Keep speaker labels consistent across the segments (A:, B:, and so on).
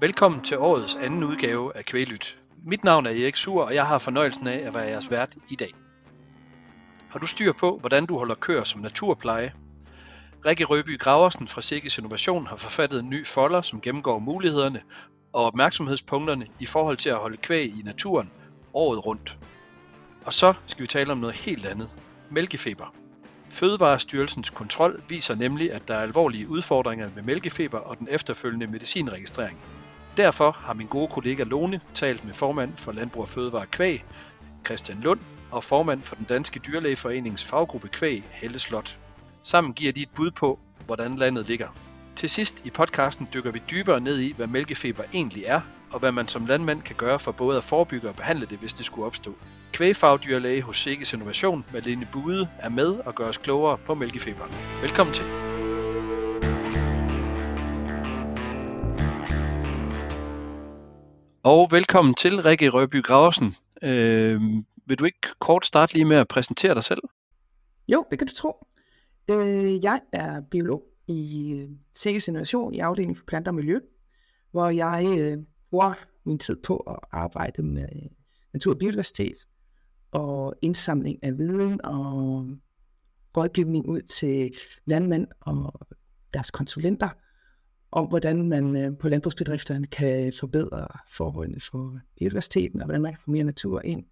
A: Velkommen til årets anden udgave af Kvælyt. Mit navn er Erik Sur, og jeg har fornøjelsen af at være jeres vært i dag. Har du styr på, hvordan du holder køer som naturpleje? Rikke Røby Graversen fra Sikkes Innovation har forfattet en ny folder, som gennemgår mulighederne og opmærksomhedspunkterne i forhold til at holde kvæg i naturen året rundt. Og så skal vi tale om noget helt andet. Mælkefeber. Fødevarestyrelsens kontrol viser nemlig, at der er alvorlige udfordringer med mælkefeber og den efterfølgende medicinregistrering. Derfor har min gode kollega Lone talt med formand for Landbrug og Fødevare Kvæg, Christian Lund, og formand for den danske dyrlægeforenings faggruppe Kvæg, Helle Slot. Sammen giver de et bud på, hvordan landet ligger. Til sidst i podcasten dykker vi dybere ned i, hvad mælkefeber egentlig er, og hvad man som landmand kan gøre for både at forebygge og behandle det, hvis det skulle opstå. Kvægfagdyrlæge hos Sikkes Innovation, Malene Bude, er med og gør os klogere på mælkefeber. Velkommen til. Og velkommen til, Rikke Røby Graversen. Øh, vil du ikke kort starte lige med at præsentere dig selv?
B: Jo, det kan du tro. Øh, jeg er biolog i øh, Sikkes Innovation i afdelingen for planter og miljø, hvor jeg øh, bruger min tid på at arbejde med øh, natur og biodiversitet og indsamling af viden og øh, rådgivning ud til landmænd og deres konsulenter om, hvordan man øh, på landbrugsbedrifterne kan forbedre forholdene for biodiversiteten, og hvordan man kan få mere natur ind.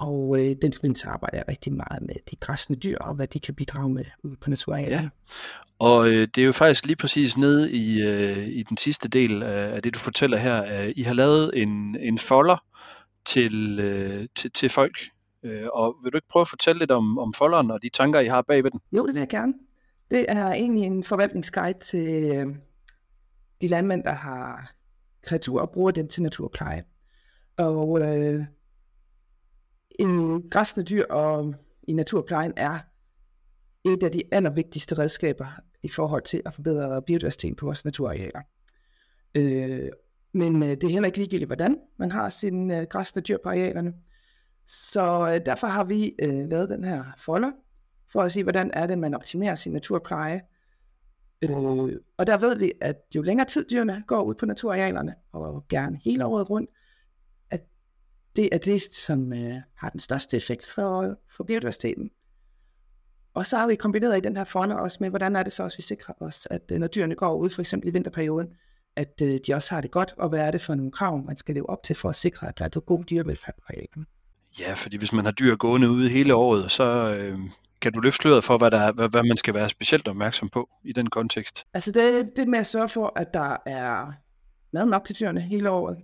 B: Og øh, den forbindelse arbejder jeg rigtig meget med de græsne dyr, og hvad de kan bidrage med ude på naturarealerne. Ja.
A: Og øh, det er jo faktisk lige præcis nede i, øh, i den sidste del af, af det, du fortæller her. Øh, I har lavet en, en folder til, øh, til, til folk. Øh, og vil du ikke prøve at fortælle lidt om, om folderen og de tanker, I har bagved den?
B: Jo, det vil jeg gerne. Det er egentlig en forvaltningsguide til øh, de landmænd, der har kreaturer og bruger dem til naturpleje. Og øh, en græsne dyr og i naturplejen er et af de allervigtigste redskaber i forhold til at forbedre biodiversiteten på vores naturarealer. Øh, men øh, det er heller ikke ligegyldigt, hvordan man har sine øh, græsne dyr på arealerne. Så øh, derfor har vi øh, lavet den her folder, for at se, hvordan er det, man optimerer sin naturpleje. Øh, og der ved vi, at jo længere tid dyrene går ud på naturarealerne, og gerne hele året rundt, det er det, som øh, har den største effekt for, for biodiversiteten. Og så har vi kombineret i den her folder også med, hvordan er det så også, vi sikrer os, at øh, når dyrene går ud, for eksempel i vinterperioden, at øh, de også har det godt, og hvad er det for nogle krav, man skal leve op til for at sikre, at der er god dyrevelfærd på arealen.
A: Ja, fordi hvis man har dyr gående ude hele året, så øh, kan du løfte sløret for, hvad, der er, hvad, hvad man skal være specielt opmærksom på i den kontekst?
B: Altså det, det med at sørge for, at der er mad nok til dyrene hele året,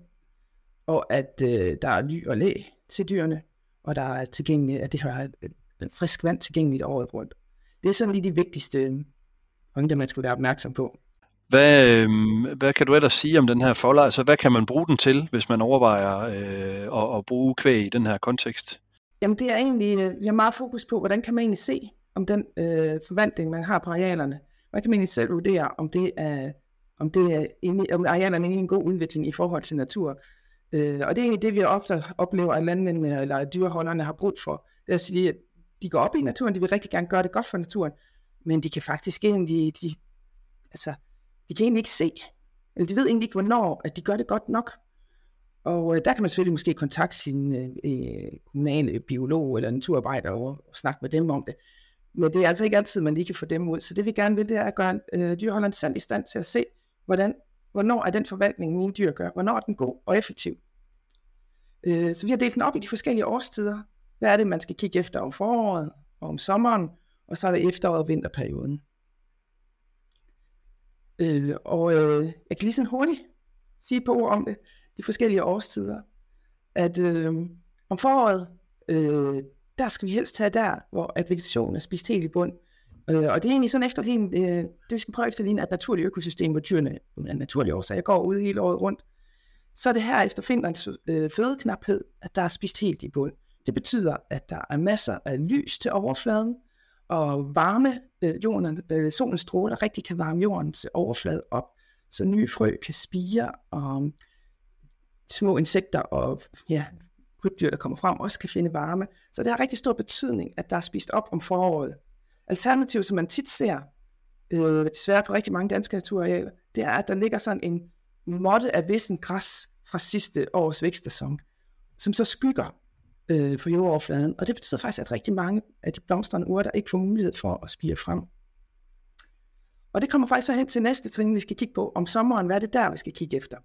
B: og at øh, der er ly og læ til dyrene, og der er tilgængeligt, at det har frisk vand tilgængeligt året rundt. Det er sådan lige de vigtigste punkter, man skal være opmærksom på.
A: Hvad, øh, hvad kan du ellers sige om den her folder? Altså, hvad kan man bruge den til, hvis man overvejer øh, at, at bruge kvæg i den her kontekst?
B: Jamen, det er egentlig, øh, vi har meget fokus på, hvordan kan man egentlig se, om den øh, forvandling, man har på arealerne, hvordan kan man egentlig selv vurdere, om det er, om det er inde, om arealerne er en god udvikling i forhold til natur. Øh, og det er egentlig det, vi ofte oplever, at landmændene eller dyreholderne har brug for. Det er at sige, at de går op i naturen, de vil rigtig gerne gøre det godt for naturen, men de kan faktisk egentlig, de, altså, de kan egentlig ikke se, eller de ved egentlig ikke, hvornår at de gør det godt nok. Og øh, der kan man selvfølgelig måske kontakte sin øh, øh kommunale biolog eller naturarbejder og, og snakke med dem om det. Men det er altså ikke altid, man lige kan få dem ud. Så det vi gerne vil, det er at gøre øh, dyreholderen selv i stand til at se, hvordan, hvornår er den forvaltning, mine dyr gør, hvornår er den god og effektiv. Øh, så vi har delt den op i de forskellige årstider. Hvad er det, man skal kigge efter om foråret og om sommeren, og så er det efteråret og vinterperioden. Øh, og øh, jeg kan lige sådan hurtigt sige et par ord om det, de forskellige årstider. At øh, om foråret, øh, der skal vi helst tage der, hvor at vegetationen er spist helt i bund. Øh, og det er egentlig sådan efter efterlign, øh, det vi skal prøve efter efterligne at naturligt økosystem, hvor dyrene øh, af naturlige årsager går ud hele året rundt. Så er det her efter Finlands øh, fødeknaphed, at der er spist helt i bund. Det betyder, at der er masser af lys til overfladen, og varme øh, jorden, øh, solens stråler rigtig kan varme jordens overflade op, så nye frø kan spire, og mm, små insekter og ja, krybdyr, der kommer frem, også kan finde varme. Så det har rigtig stor betydning, at der er spist op om foråret. Alternativ, som man tit ser, øh, desværre på rigtig mange danske naturarealer, det er, at der ligger sådan en måtte af vissen græs fra sidste års vækstsæson, som så skygger øh, for jordoverfladen. Og det betyder faktisk, at rigtig mange af de blomstrende urter ikke får mulighed for at spire frem. Og det kommer faktisk så hen til næste trin, vi skal kigge på. Om sommeren, hvad er det der, vi skal kigge efter?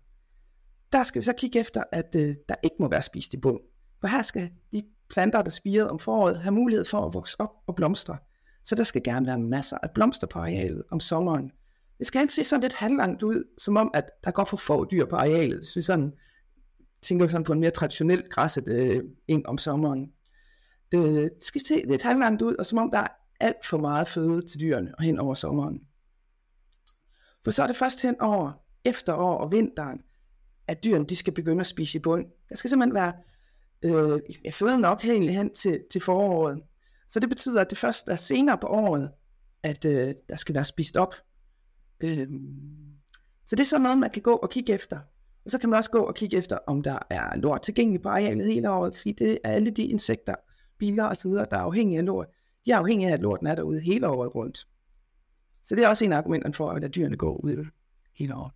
B: Der skal vi så kigge efter, at øh, der ikke må være spist i bund. For her skal de planter, der spirer om foråret, have mulighed for at vokse op og blomstre. Så der skal gerne være masser af blomster på arealet om sommeren. Det skal altid se sådan lidt halvlangt ud, som om, at der går for få dyr på arealet, hvis vi sådan tænker sådan på en mere traditionel græsset øh, om sommeren. Øh, det skal se lidt halvlangt ud, og som om der er alt for meget føde til dyrene og hen over sommeren. For så er det først hen over efterår og vinteren, at dyrene de skal begynde at spise i bund. Der skal simpelthen være øh, føde nok egentlig hen til, til foråret. Så det betyder, at det først er senere på året, at øh, der skal være spist op. Øh, så det er sådan noget, man kan gå og kigge efter. Og så kan man også gå og kigge efter, om der er lort tilgængeligt på arealet hele året, fordi det er alle de insekter, biler og så videre, der er afhængige af lort. De er afhængige af, at lorten er derude hele året rundt. Så det er også en af argumenterne for, at dyrene går ud hele året.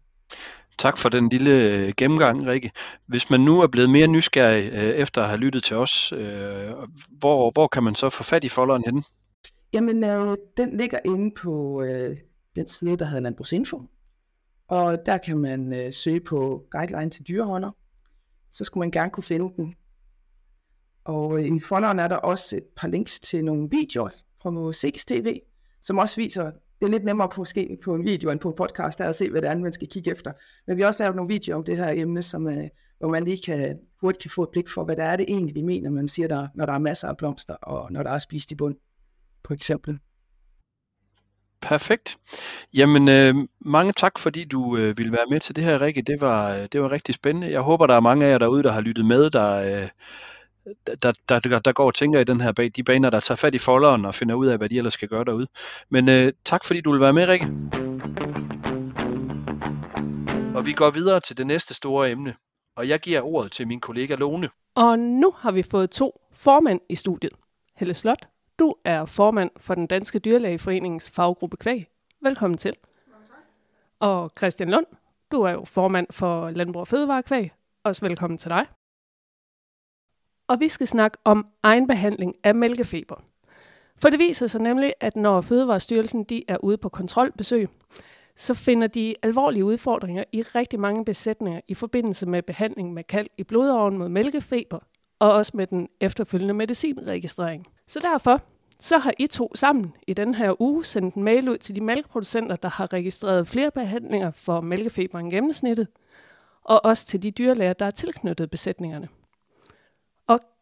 A: Tak for den lille øh, gennemgang, Rikke. Hvis man nu er blevet mere nysgerrig øh, efter at have lyttet til os, øh, hvor, hvor kan man så få fat i folderen henne?
B: Jamen, øh, den ligger inde på øh, den side, der hedder Landbrugsinfo. Og der kan man øh, søge på guideline til dyrehånder. Så skulle man gerne kunne finde den. Og øh, i folderen er der også et par links til nogle videoer fra Musiks TV, som også viser det er lidt nemmere på, måske på en video end på en podcast, der at se, hvad det er, man skal kigge efter. Men vi har også lavet nogle videoer om det her emne, som, øh, hvor man lige kan, hurtigt kan få et blik for, hvad det er det egentlig, vi mener, man siger, der, når der er masser af blomster, og når der er spist i bund, på eksempel.
A: Perfekt. Jamen, øh, mange tak, fordi du øh, ville være med til det her, Rikke. Det var, øh, det var rigtig spændende. Jeg håber, der er mange af jer derude, der har lyttet med, der, øh, der, der, der, der går og tænker i den her bag, de baner, der tager fat i folderen og finder ud af, hvad de ellers skal gøre derude. Men øh, tak fordi du vil være med, Rikke. Og vi går videre til det næste store emne, og jeg giver ordet til min kollega Lone.
C: Og nu har vi fået to formænd i studiet. Helle Slot, du er formand for den Danske Dyrlægeforeningens faggruppe Kvæg. Velkommen til. Og Christian Lund, du er jo formand for Landbrug og Fødevarekvæg. Også velkommen til dig og vi skal snakke om egenbehandling af mælkefeber. For det viser sig nemlig, at når Fødevarestyrelsen de er ude på kontrolbesøg, så finder de alvorlige udfordringer i rigtig mange besætninger i forbindelse med behandling med kalk i blodåren mod mælkefeber, og også med den efterfølgende medicinregistrering. Så derfor så har I to sammen i den her uge sendt en mail ud til de mælkeproducenter, der har registreret flere behandlinger for mælkefeber end gennemsnittet, og også til de dyrlæger, der er tilknyttet besætningerne.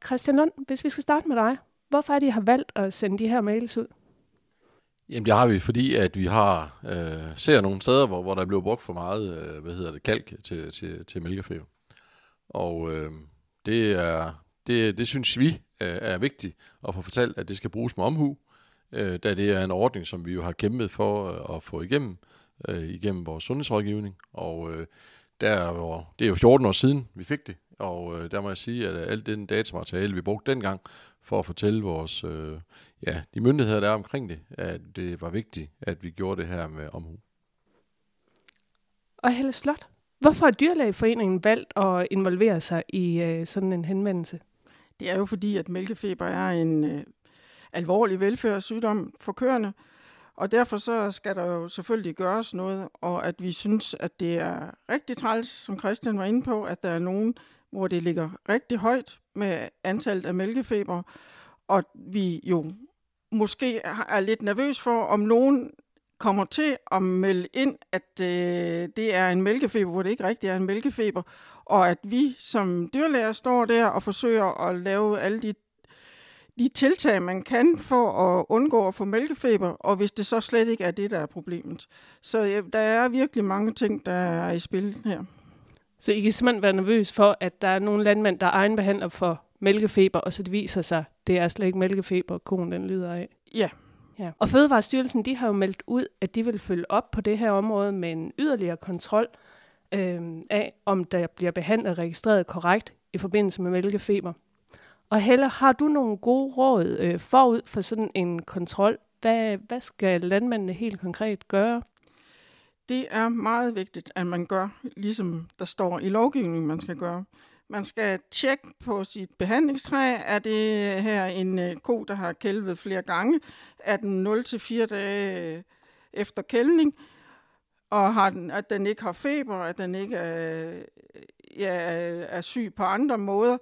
C: Christian Lund, hvis vi skal starte med dig, hvorfor er det, I har valgt at sende de her mails ud?
D: Jamen det har vi, fordi at vi har øh, ser nogle steder, hvor, hvor der bliver brugt for meget øh, hvad hedder det, kalk til, til, til mælkefeber. Og øh, det, er, det, det synes vi øh, er vigtigt at få fortalt, at det skal bruges med omhu, øh, da det er en ordning, som vi jo har kæmpet for øh, at få igennem, øh, igennem vores sundhedsrådgivning. Og øh, der, hvor, det er jo 14 år siden, vi fik det, og øh, der må jeg sige, at alt den datamateriale, vi brugte dengang, for at fortælle vores, øh, ja, de myndigheder, der er omkring det, at det var vigtigt, at vi gjorde det her med omhu.
C: Og Helle Slot, hvorfor har Dyrlægeforeningen valgt at involvere sig i øh, sådan en henvendelse?
E: Det er jo fordi, at mælkefeber er en øh, alvorlig velfærdssygdom for køerne, og derfor så skal der jo selvfølgelig gøres noget, og at vi synes, at det er rigtig træls, som Christian var inde på, at der er nogen, hvor det ligger rigtig højt med antallet af mælkefeber, og vi jo måske er lidt nervøs for, om nogen kommer til at melde ind, at øh, det er en mælkefeber, hvor det ikke rigtig er en mælkefeber, og at vi som dyrlæger står der og forsøger at lave alle de, de tiltag, man kan for at undgå at få mælkefeber, og hvis det så slet ikke er det, der er problemet. Så ja, der er virkelig mange ting, der er i spil her.
C: Så I kan simpelthen være nervøs for, at der er nogle landmænd, der egenbehandler for mælkefeber, og så det viser sig, det er slet ikke mælkefeber, konen den lider af.
E: Ja.
C: ja. Og Fødevarestyrelsen, de har jo meldt ud, at de vil følge op på det her område med en yderligere kontrol øh, af, om der bliver behandlet registreret korrekt i forbindelse med mælkefeber. Og Helle, har du nogle gode råd øh, forud for sådan en kontrol? Hvad, hvad skal landmændene helt konkret gøre?
E: Det er meget vigtigt, at man gør, ligesom der står i lovgivningen, man skal gøre. Man skal tjekke på sit behandlingstræ. Er det her en øh, ko, der har kælvet flere gange? Er den 0-4 dage øh, efter kælvning? Og har den, at den ikke har feber, at den ikke er, øh, ja, er syg på andre måder,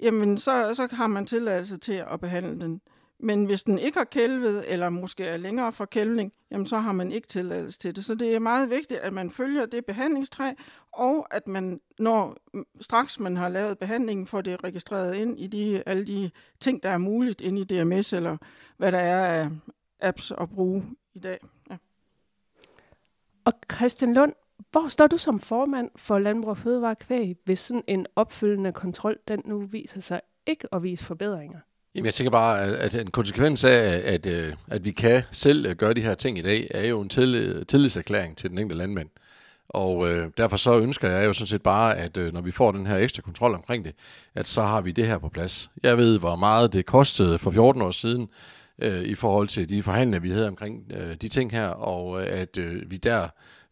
E: jamen så, så har man tilladelse til at behandle den. Men hvis den ikke har kælvet, eller måske er længere fra kælvning, jamen så har man ikke tilladelse til det. Så det er meget vigtigt, at man følger det behandlingstræ, og at man, når straks man har lavet behandlingen, får det registreret ind i de, alle de ting, der er muligt inde i DMS, eller hvad der er af apps at bruge i dag. Ja.
C: Og Christian Lund, hvor står du som formand for Landbrug og Fødevare Kvæg, hvis sådan en opfølgende kontrol, den nu viser sig ikke at vise forbedringer?
D: Jamen, jeg tænker bare, at en konsekvens af, at, øh, at, vi kan selv øh, gøre de her ting i dag, er jo en tillid, tillidserklæring til den enkelte landmand. Og øh, derfor så ønsker jeg jo sådan set bare, at øh, når vi får den her ekstra kontrol omkring det, at så har vi det her på plads. Jeg ved, hvor meget det kostede for 14 år siden øh, i forhold til de forhandlinger, vi havde omkring øh, de ting her, og øh, at øh, vi der øh,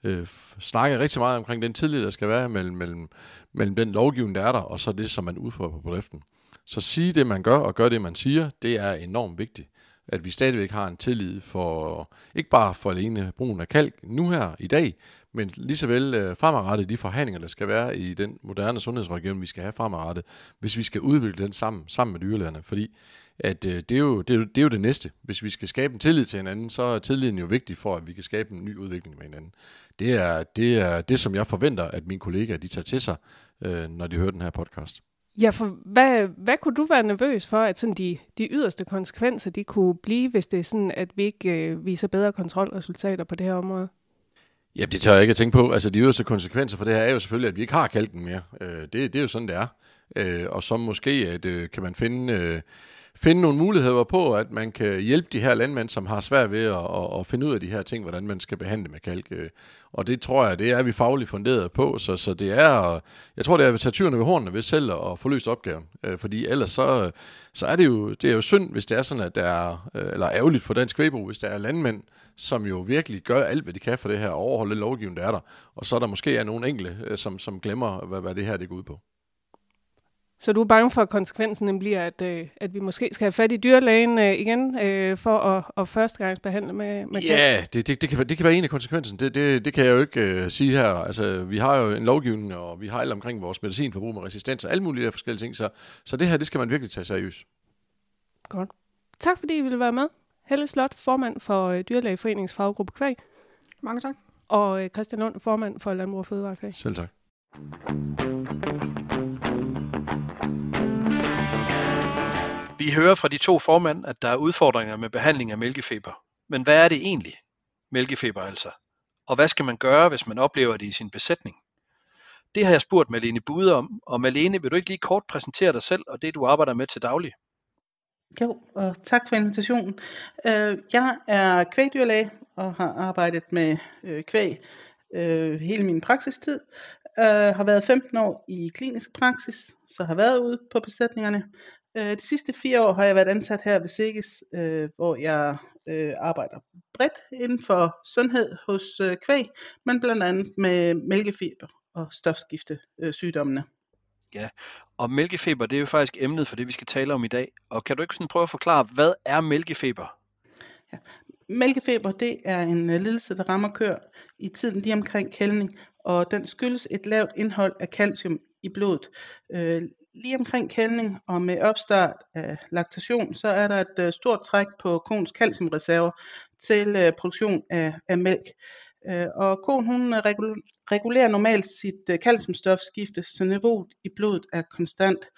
D: øh, snakket rigtig meget omkring den tillid, der skal være mellem, mellem, mellem den lovgivning, der er der, og så det, som man udfører på bedriften. Så sige det, man gør, og gør det, man siger, det er enormt vigtigt. At vi stadigvæk har en tillid for, ikke bare for alene brugen af kalk nu her i dag, men lige så vel øh, fremadrettet de forhandlinger, der skal være i den moderne sundhedsregion, vi skal have fremadrettet, hvis vi skal udvikle den sammen, sammen med dyrlægerne. Fordi at øh, det, er jo, det, er jo, det er jo det næste. Hvis vi skal skabe en tillid til hinanden, så er tilliden jo vigtig for, at vi kan skabe en ny udvikling med hinanden. Det er det, er det som jeg forventer, at mine kollegaer de tager til sig, øh, når de hører den her podcast.
C: Ja, for hvad, hvad kunne du være nervøs for, at sådan de, de yderste konsekvenser de kunne blive, hvis det er sådan, at vi ikke øh, viser bedre kontrolresultater på det her område?
D: Ja, det tør jeg ikke at tænke på. Altså, de yderste konsekvenser for det her er jo selvfølgelig, at vi ikke har kalken mere. Øh, det, det er jo sådan, det er. Øh, og så måske at, øh, kan man finde... Øh, finde nogle muligheder på, at man kan hjælpe de her landmænd, som har svært ved at, at, at finde ud af de her ting, hvordan man skal behandle med kalk. Øh, og det tror jeg, det er vi fagligt funderet på, så, så det er, jeg tror, det er at tage tyrene ved hornene ved selv at få løst opgaven. Øh, fordi ellers så, så er det jo, det er jo synd, hvis det er sådan, at der er, øh, eller ærgerligt for dansk kvægbrug, hvis der er landmænd, som jo virkelig gør alt, hvad de kan for det her, og overholde lovgivningen, der er der. Og så er der måske er nogle enkelte, som, som glemmer, hvad, hvad det her det går ud på.
C: Så du er bange for, at konsekvensen bliver, at, øh, at vi måske skal have fat i dyrlægen øh, igen øh, for at, at førstegangsbehandle med, med
D: Ja, det, det, det, kan, det kan være en af konsekvensen. Det, det, det kan jeg jo ikke øh, sige her. Altså, vi har jo en lovgivning, og vi har alt omkring vores medicinforbrug med resistens og alle mulige forskellige ting. Så, så det her, det skal man virkelig tage seriøst.
C: Godt. Tak fordi I ville være med. Helle Slot, formand for øh, Dyrlægeforeningens faggruppe Kvæg.
E: Mange tak.
C: Og øh, Christian Lund, formand for Landbrug og Fødevare Kvæg.
D: Selv tak.
A: Vi hører fra de to formænd, at der er udfordringer med behandling af mælkefeber. Men hvad er det egentlig? Mælkefeber altså. Og hvad skal man gøre, hvis man oplever det i sin besætning? Det har jeg spurgt Malene Bude om, og Malene, vil du ikke lige kort præsentere dig selv og det, du arbejder med til daglig?
F: Jo, og tak for invitationen. Øh, jeg er kvægdyrlæge og har arbejdet med øh, kvæg øh, hele min praksistid. Har været 15 år i klinisk praksis, så har været ude på besætningerne. De sidste fire år har jeg været ansat her ved SIGGES, hvor jeg arbejder bredt inden for sundhed hos kvæg, men blandt andet med mælkefeber og stofskiftesygdommene.
A: Ja, og mælkefeber, det er jo faktisk emnet for det, vi skal tale om i dag. Og kan du ikke sådan prøve at forklare, hvad er mælkefeber?
F: Ja. Mælkefeber, det er en øh, lidelse, der rammer køer i tiden lige omkring kældning, og den skyldes et lavt indhold af calcium i blodet. Øh, lige omkring kældning og med opstart af laktation, så er der et øh, stort træk på koens calciumreserver til øh, produktion af, af mælk. Øh, og koen hun øh, regulerer normalt sit øh, calciumstofskifte, så niveauet i blodet er konstant.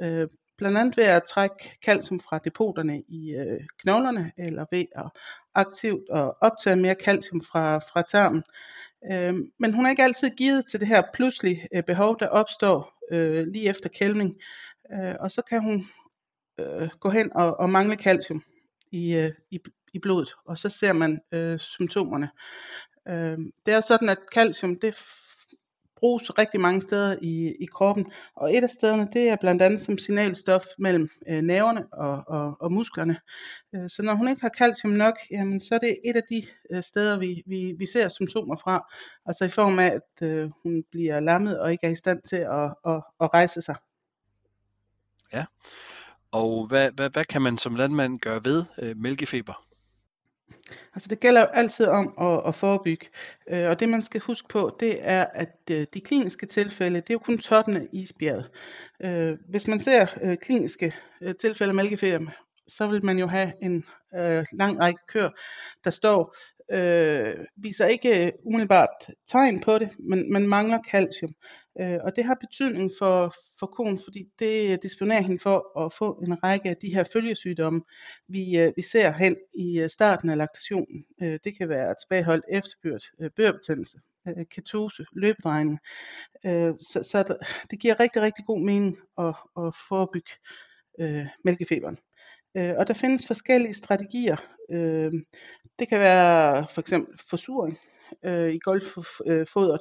F: Øh, blandt andet ved at trække calcium fra depoterne i øh, knoglerne, eller ved at aktivt og optage mere calcium fra, fra tarmen. Øh, men hun er ikke altid givet til det her pludselige øh, behov, der opstår øh, lige efter kælvning. Øh, og så kan hun øh, gå hen og, og mangle calcium i, øh, i, i blodet, og så ser man øh, symptomerne. Øh, det er sådan, at calcium det bruges rigtig mange steder i, i kroppen, og et af stederne, det er blandt andet som signalstof mellem øh, nerverne og, og, og musklerne. Øh, så når hun ikke har calcium nok, jamen, så er det et af de øh, steder, vi, vi, vi ser symptomer fra, altså i form af, at øh, hun bliver lammet og ikke er i stand til at, at, at rejse sig.
A: Ja, og hvad, hvad, hvad kan man som landmand gøre ved øh, mælkefeber?
F: Altså det gælder jo altid om at, at forebygge, øh, og det man skal huske på, det er, at øh, de kliniske tilfælde, det er jo kun toppen af isbjerget. Øh, hvis man ser øh, kliniske øh, tilfælde af mælkefeber, så vil man jo have en øh, lang række køer, der står, øh, viser ikke øh, umiddelbart tegn på det, men man mangler calcium. Øh, og det har betydning for, for konen, fordi det disponerer hende for at få en række af de her følgesygdomme, vi, øh, vi ser hen i øh, starten af laktationen. Øh, det kan være tilbageholdt efterbyrd, øh, børbetændelse, øh, ketose, løbedrejning. Øh, så så det giver rigtig, rigtig god mening at, at forebygge øh, mælkefeberen. Øh, og der findes forskellige strategier. Øh, det kan være for eksempel forsuring øh, i golffodret.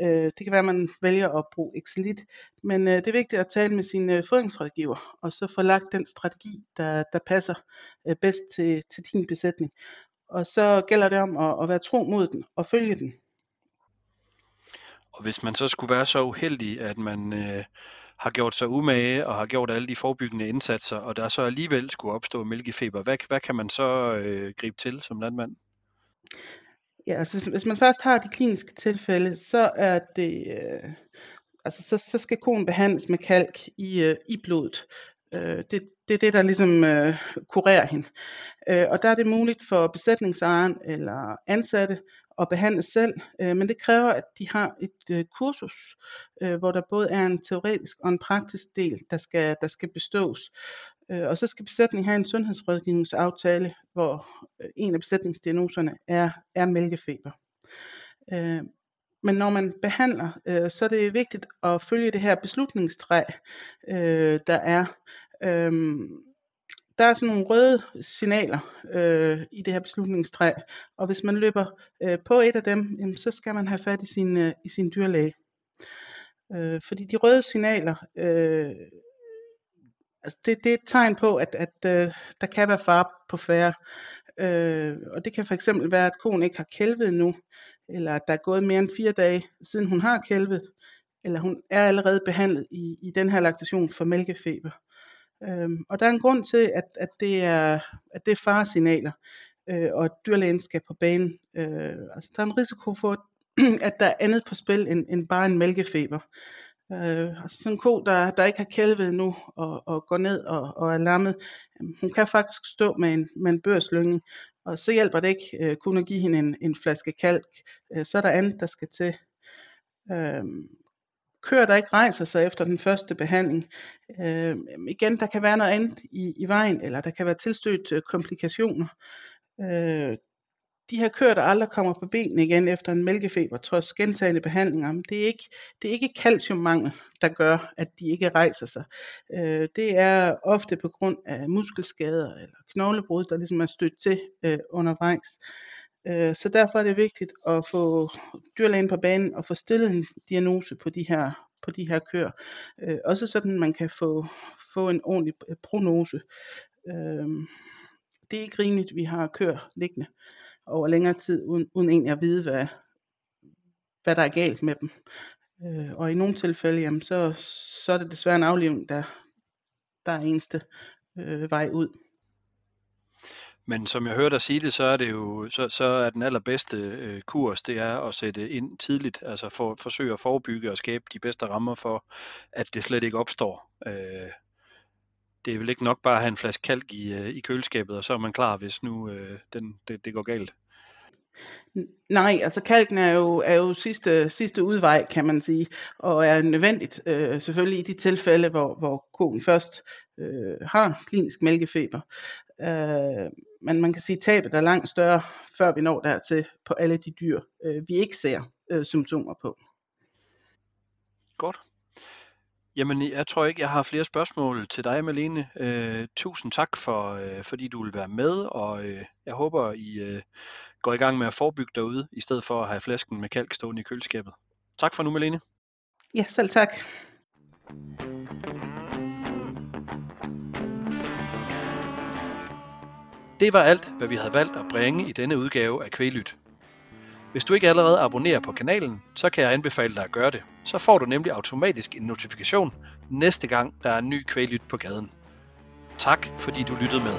F: Øh, øh, det kan være, at man vælger at bruge Excelit, men øh, det er vigtigt at tale med sin øh, fodringsrådgiver, og så få lagt den strategi, der, der passer øh, bedst til, til din besætning. Og så gælder det om at, at være tro mod den og følge den.
A: Og hvis man så skulle være så uheldig, at man øh, har gjort sig umage og har gjort alle de forebyggende indsatser, og der så alligevel skulle opstå mælkefeber, hvad, hvad kan man så øh, gribe til som landmand?
F: Ja, altså hvis, hvis man først har de kliniske tilfælde, så er det, øh, altså så, så skal koen behandles med kalk i, øh, i blodet. Øh, det, det er det, der ligesom øh, kurerer hende. Øh, og der er det muligt for besætningsejeren eller ansatte at behandle selv, øh, men det kræver, at de har et øh, kursus, øh, hvor der både er en teoretisk og en praktisk del, der skal, der skal bestås. Øh, og så skal besætningen have en sundhedsrådgivningsaftale, hvor øh, en af besætningsdiagnoserne er, er mælkefeber. Øh, men når man behandler, øh, så er det vigtigt at følge det her beslutningstræ, øh, der er. Øh, der er sådan nogle røde signaler øh, i det her beslutningstræ, og hvis man løber øh, på et af dem, jamen, så skal man have fat i sin, øh, i sin dyrlæge. Øh, fordi de røde signaler, øh, altså det, det er et tegn på, at, at øh, der kan være far på færre. Øh, og det kan for eksempel være, at konen ikke har kælvet nu, eller at der er gået mere end fire dage, siden hun har kælvet, eller hun er allerede behandlet i, i den her laktation for mælkefeber. Øhm, og der er en grund til, at, at, det, er, at det er faresignaler, øh, og at dyrlægen skal på banen. Øh, altså, der er en risiko for, at der er andet på spil end, end bare en mælkefeber. Øh, altså sådan en ko, der, der ikke har kælvet nu og, og går ned og, og er lammet, øhm, hun kan faktisk stå med en, med en børslynge, og så hjælper det ikke øh, kun at give hende en, en flaske kalk. Øh, så er der andet, der skal til. Øh, køer, der ikke rejser sig efter den første behandling. Øh, igen, der kan være noget andet i, i vejen, eller der kan være tilstødt øh, komplikationer. Øh, de her køer, der aldrig kommer på benene igen efter en mælkefeber, trods gentagende behandlinger, det er ikke, det er ikke calciummangel, der gør, at de ikke rejser sig. Øh, det er ofte på grund af muskelskader eller knoglebrud, der ligesom er stødt til øh, undervejs. Øh, så derfor er det vigtigt at få dyrlægen på banen og få stillet en diagnose på de her på de her køer. Øh, også sådan man kan få, få en ordentlig prognose. Øh, det er ikke rimeligt, at vi har køer liggende over længere tid, uden, uden egentlig at vide, hvad, hvad der er galt med dem. Øh, og i nogle tilfælde, jamen, så, så er det desværre en aflivning, der, der er eneste øh, vej ud.
A: Men som jeg hørte dig sige det, så er det jo så, så er den allerbedste øh, kurs, det er at sætte ind tidligt, altså for, forsøge at forebygge og skabe de bedste rammer for, at det slet ikke opstår. Øh, det er vel ikke nok bare at have en flaske kalk i, øh, i køleskabet, og så er man klar, hvis nu øh, den, det, det går galt.
F: Nej, altså kalken er jo, er jo sidste, sidste udvej, kan man sige, og er nødvendigt øh, selvfølgelig i de tilfælde, hvor, hvor konen først øh, har klinisk mælkefeber. Øh, men man kan sige, at tabet er langt større, før vi når dertil på alle de dyr, øh, vi ikke ser øh, symptomer på.
A: Godt. Jamen, jeg tror ikke, jeg har flere spørgsmål til dig, Malene. Øh, tusind tak, for, øh, fordi du vil være med, og øh, jeg håber, I øh, går i gang med at forebygge derude, i stedet for at have flasken med kalk stående i køleskabet. Tak for nu, Malene.
F: Ja, selv tak.
A: Det var alt, hvad vi havde valgt at bringe i denne udgave af Kvælyt. Hvis du ikke allerede abonnerer på kanalen, så kan jeg anbefale dig at gøre det. Så får du nemlig automatisk en notifikation næste gang, der er en ny Kvælyt på gaden. Tak fordi du lyttede med.